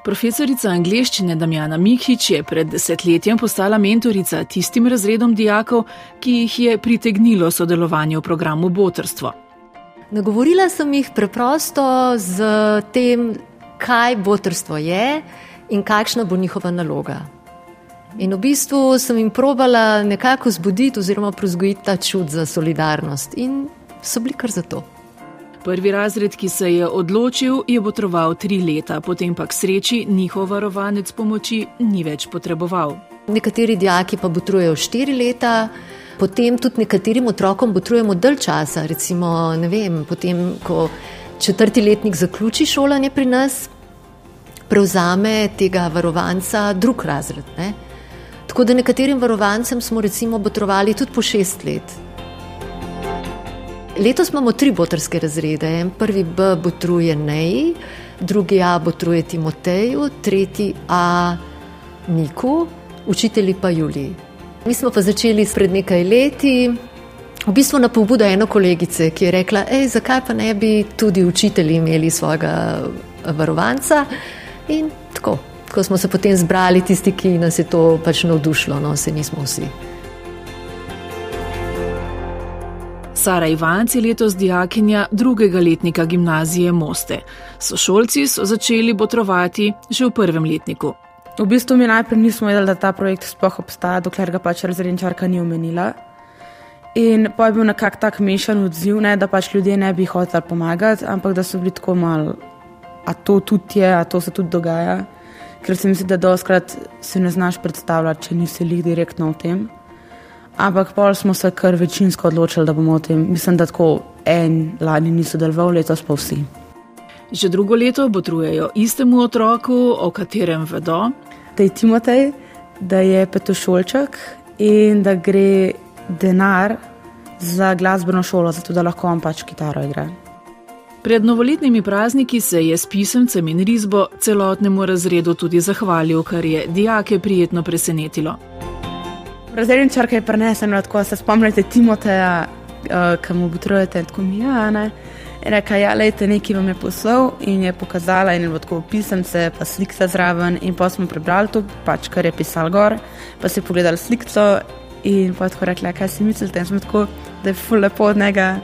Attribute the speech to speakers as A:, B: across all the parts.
A: Profesorica angleščine Damjana Mikhič je pred desetletjem postala mentorica tistim razredom dijakov, ki jih je pritegnilo sodelovanje v programu Botrstvo.
B: Nagovorila sem jih preprosto z tem, kaj botrstvo je in kakšna bo njihova naloga. In v bistvu sem jim probala nekako zbuditi oziroma prozgojiti ta čut za solidarnost in so bili kar za to.
A: Prvi razred, ki se je odločil, je potreboval tri leta, potem pa k sreči njihov varovanec pomoči ni več potreboval.
B: Nekateri dijaki pa potrujejo štiri leta, potem tudi nekaterim otrokom potrujemo dalj časa. Recimo, vem, potem, ko četrti letnik zaključi šolanje pri nas, prevzame tega varovanca drug razred. Ne? Tako da nekaterim varovancem smo recimo potrovali tudi po šest let. Letos imamo tri botrske razrede. Prvi B botruje Neji, drugi A botruje Timoteju, tretji A Niku, učitelji pa Juliji. Mi smo pa začeli pred nekaj leti, v bistvu na pobudo eno kolegice, ki je rekla, hej, zakaj pa ne bi tudi učitelji imeli svojega varovanca in tako. Ko smo se potem zbrali, tisti, ki nas je to pač navdušilo, no, se nismo vsi.
A: Sara Ivanc je letos dijakinja drugega letnika gimnazije Moste. Sošolci so začeli botrovati že v prvem letniku.
C: V bistvu mi najprej nismo vedeli, da ta projekt sploh obstaja, dokler ga pač razredničarka ni omenila. In pa je bil nekako tak mešan odziv, ne, da pač ljudje ne bi hoteli pomagati, ampak da so bili tako mal, a to tudi je, a to se tudi dogaja ker se mi zdi, da doskrat se ne znaš predstavljati, če nisi jih direktno v tem. Ampak pol smo se kar večinsko odločili, da bomo o tem. Mislim, da tako en lani ni sodeloval, letos pa vsi.
A: Že drugo leto potrujejo istemu otroku, o katerem vedo.
C: Da je Timotej, da je petošolček in da gre denar za glasbeno šolo, zato da lahko on pač kitaro igra.
A: Pred novoletnimi prazniki se je s pisemcem in risbo celotnemu razredu tudi zahvalil, kar je dijake prijetno presenetilo.
C: Razredničarka je prenesena, tako se spomnite Timoteja, uh, ki mu potrujete, tako mi je. Reka, ja, lejte, nekaj vam je poslal in je pokazala, in je tako pisemce, pa slika zraven. In pa smo prebrali to, pač, kar je pisal gor, pa si pogledali sliko in pa tako rekla, kaj si mislite, tako, da je ful lepo od njega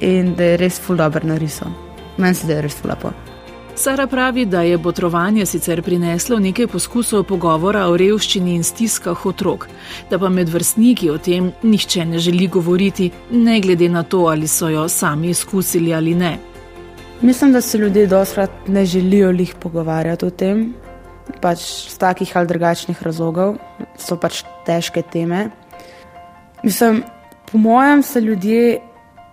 C: in da je res ful dobro narisal. Meni se da je res ful lepo.
A: Sara pravi, da je botrovanje sicer prineslo nekaj poskusov pogovora o revščini in stiskah otrok, da pa med vrstniki o tem nihče ne želi govoriti, ne glede na to, ali so jo sami izkusili ali ne.
C: Mislim, da se ljudje doskrat ne želijo jih pogovarjati o tem, pač z takih ali drugačnih razlogov, so pač težke teme. Mislim, po mojem se ljudje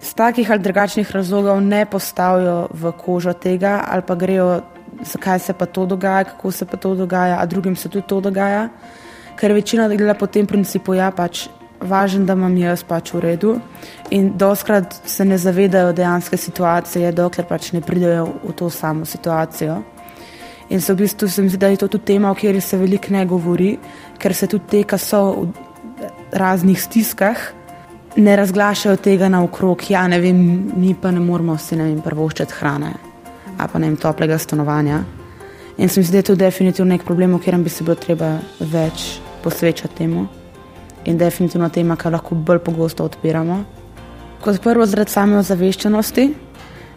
C: iz takih ali drugačnih razlogov ne postavijo v kožo tega, ali pa grejo, zakaj se pa to dogaja, kako se pa to dogaja, a drugim se tudi to dogaja. Ker večina dela po tem principu, ja, pač važen, da imam jaz pač v redu. In doskrat se ne zavedajo dejanske situacije, dokler pač ne pridejo v to samo situacijo. In se v bistvu se mi zdi, da je to tudi tema, o kateri se veliko ne govori, ker se tudi te, ki so v raznih stiskah, ne razglašajo tega na okrog, ja, ne vem, mi pa ne moramo si ne vem, prvoščati hrane, a pa ne vem, toplega stanovanja. In se mi zdi, da je to definitivno nek problem, o katerem bi se bilo treba več posvečati temu in definitivno tema, ki lahko bolj pogosto odpiramo. Kot prvo, zaradi same ozaveščenosti,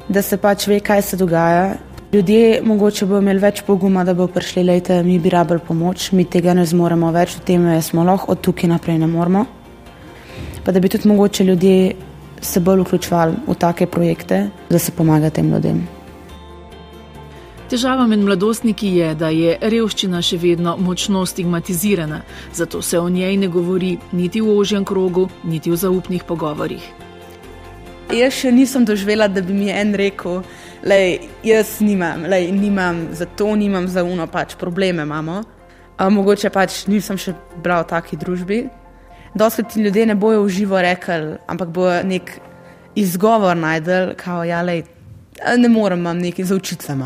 C: da se pač ve, kaj se dogaja. Ljudje mogoče bodo imeli več poguma, da bodo prišli, lejte, mi bi rabili pomoč, mi tega ne zmoremo več, v tem smo lahko, od tukaj naprej ne moremo pa da bi tudi mogoče ljudje se bolj vključevali v take projekte, da se pomaga tem ljudem.
A: Težava med mladostniki je, da je revščina še vedno močno stigmatizirana, zato se o njej ne govori niti v ožjem krogu, niti v zaupnih pogovorih.
C: Jaz še nisem doživela, da bi mi en rekel, da jaz nimam, lej, nimam, zato nimam za uno, pač probleme imamo. A mogoče pač nisem še bila v taki družbi, dosti ti ljudje ne bojo v živo rekli, ampak bo nek izgovor najdel, kao ja, lej, ne morem, imam nekaj za učitve.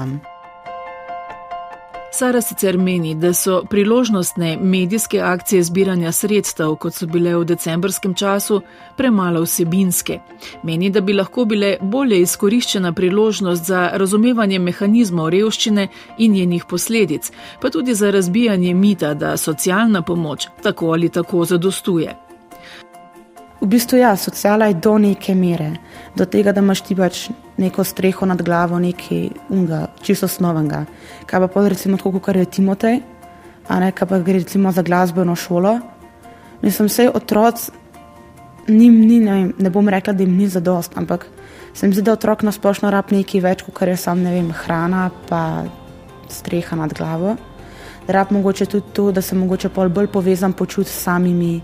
A: Sara sicer meni, da so priložnostne medijske akcije zbiranja sredstev, kot so bile v decembrskem času, premalo vsebinske. Meni, da bi lahko bile bolje izkoriščena priložnost za razumevanje mehanizmov revščine in njenih posledic, pa tudi za razbijanje mita, da socialna pomoč tako ali tako zadostuje.
C: V bistvu ja, sociala je do neke mere, do tega, da imaš ti pač neko streho nad glavo, nekaj unga, čisto osnovnega. Kaj pa pa recimo tako, kar je Timotej, a ne kaj pa gre recimo za glasbeno šolo. Mislim, vse otroci, ni, ni, ne, vem, ne bom rekla, da jim ni zadost, ampak se mi zdi, da otrok na splošno rab nekaj več, kot je sam, ne vem, hrana pa streha nad glavo. Rab mogoče tudi to, da se mogoče bolj povezan počuti s samimi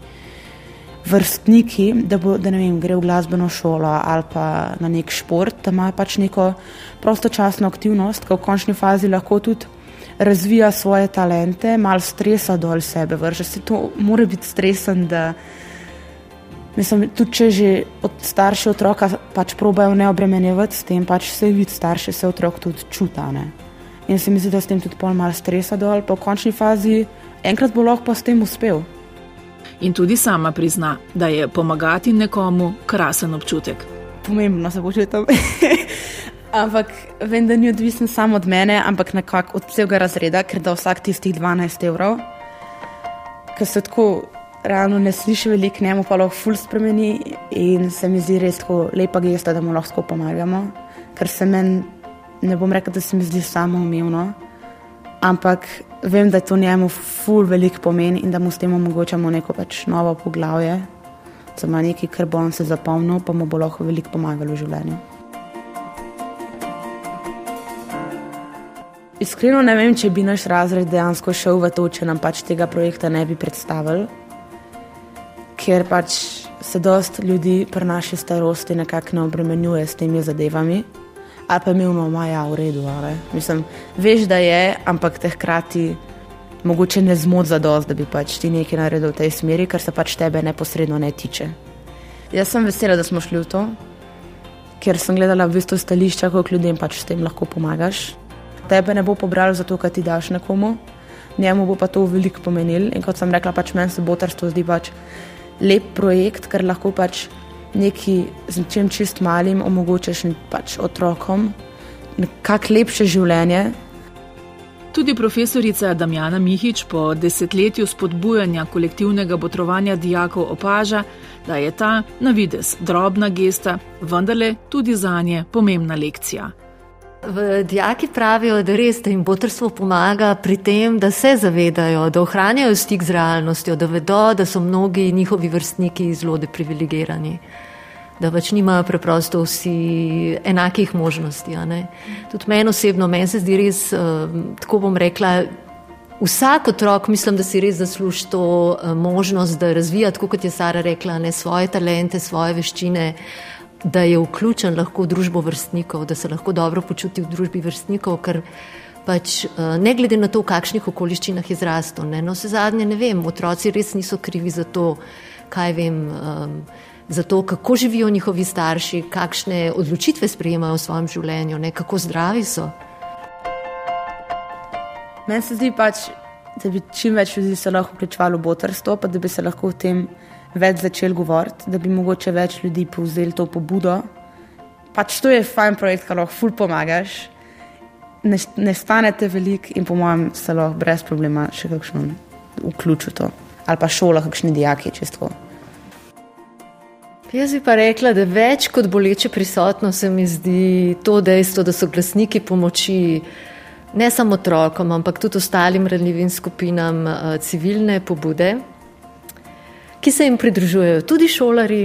C: vrstniki, da, bo, da ne vem, gre v glasbeno šolo ali pa na nek šport, da ima pač neko prostočasno aktivnost, ki v končni fazi lahko tudi razvija svoje talente, malo stresa dol sebe, vrže se to, mora biti stresen, da mislim, tudi če že od starše otroka pač probajo ne obremenjevati s tem, pač se vidi starše, se otrok tudi čutane. In se mi zdi, da s tem tudi pol malo stresa dol, pa v končni fazi enkrat bo lahko pa s tem uspel
A: in tudi sama prizna, da je pomagati nekomu krasen občutek.
C: Pomembno se počutim. ampak vem, da ni odvisen samo od mene, ampak nekako od celega razreda, ker da vsak tistih 12 evrov, ki se tako realno ne sliši veliko, njemu pa lahko ful spremeni in se mi zdi res tako lepa gesta, da mu lahko pomagamo, ker se meni, ne bom rekel, da se mi zdi samo umevno ampak vem, da to njemu ful velik pomen in da mu s tem omogočamo neko pač novo poglavje, da ima nekaj, kar bo on se zapomnil, pa mu bo lahko veliko pomagalo v življenju. Iskreno ne vem, če bi naš razred dejansko šel v to, če nam pač tega projekta ne bi predstavili, ker pač se dost ljudi pri naši starosti nekako ne obremenjuje s temi zadevami ali pa imel ima ja, v redu. Mislim, veš, da je, ampak te hkrati mogoče ne zmot za dost, da bi pač ti nekaj naredil v tej smeri, kar se pač tebe neposredno ne tiče. Jaz sem vesela, da smo šli v to, ker sem gledala v bistvu stališča, kako ljudem pač s tem lahko pomagaš. Tebe ne bo pobral zato, ker ti daš nekomu, njemu bo pa to veliko pomenil. In kot sem rekla, pač meni se botarstvo zdi pač lep projekt, ker lahko pač nekaj z čim čist malim omogočaš pač otrokom nekako lepše življenje.
A: Tudi profesorica Damjana Mihič po desetletju spodbujanja kolektivnega botrovanja dijakov opaža, da je ta na vides drobna gesta, vendarle tudi za nje pomembna lekcija.
B: V dijaki pravijo, da res da jim botrstvo pomaga pri tem, da se zavedajo, da ohranjajo stik z realnostjo, da vedo, da so mnogi njihovi vrstniki zelo deprivilegirani da pač nimajo preprosto vsi enakih možnosti. Tudi meni osebno, meni se zdi res, uh, tako bom rekla. Vsak otrok, mislim, da si res zasluži to uh, možnost, da razvija, tako kot je Sara rekla, ne svoje talente, svoje veščine, da je vključen lahko v družbo vrstnikov, da se lahko dobro počuti v družbi vrstnikov, ker pač uh, ne glede na to, v kakšnih okoliščinah je zrastel. No, vse zadnje ne vem, otroci res niso krivi za to, kaj vem. Um, za to, kako živijo njihovi starši, kakšne odločitve sprejemajo v svojem življenju, ne, kako zdravi so.
C: Meni se zdi pač, da bi čim več ljudi se lahko vključevalo v botrstvo, pa da bi se lahko o tem več začel govoriti, da bi mogoče več ljudi povzeli to pobudo. Pač to je fajn projekt, ki lahko ful pomagaš. Ne, ne stanete veliko in po mojem se lahko brez problema še kakšno vključite. Ali pa šola, kakšni dijaki, često.
B: Jaz bi pa rekla, da več kot boleče prisotno se mi zdi to dejstvo, da so glasniki pomoči ne samo otrokom, ampak tudi ostalim ranljivim skupinam eh, civilne pobude, ki se jim pridružujejo tudi šolari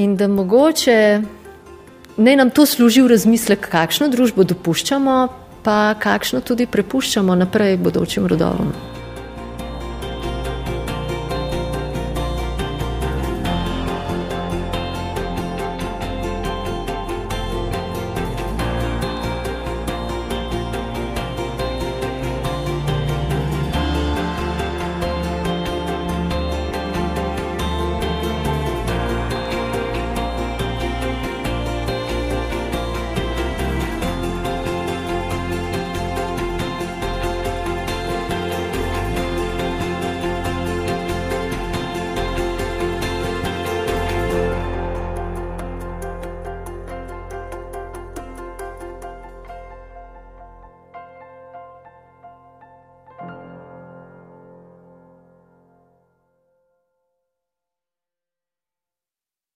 B: in da mogoče ne nam to služi v razmislek, kakšno družbo dopuščamo, pa kakšno tudi prepuščamo naprej bodočim rodovom.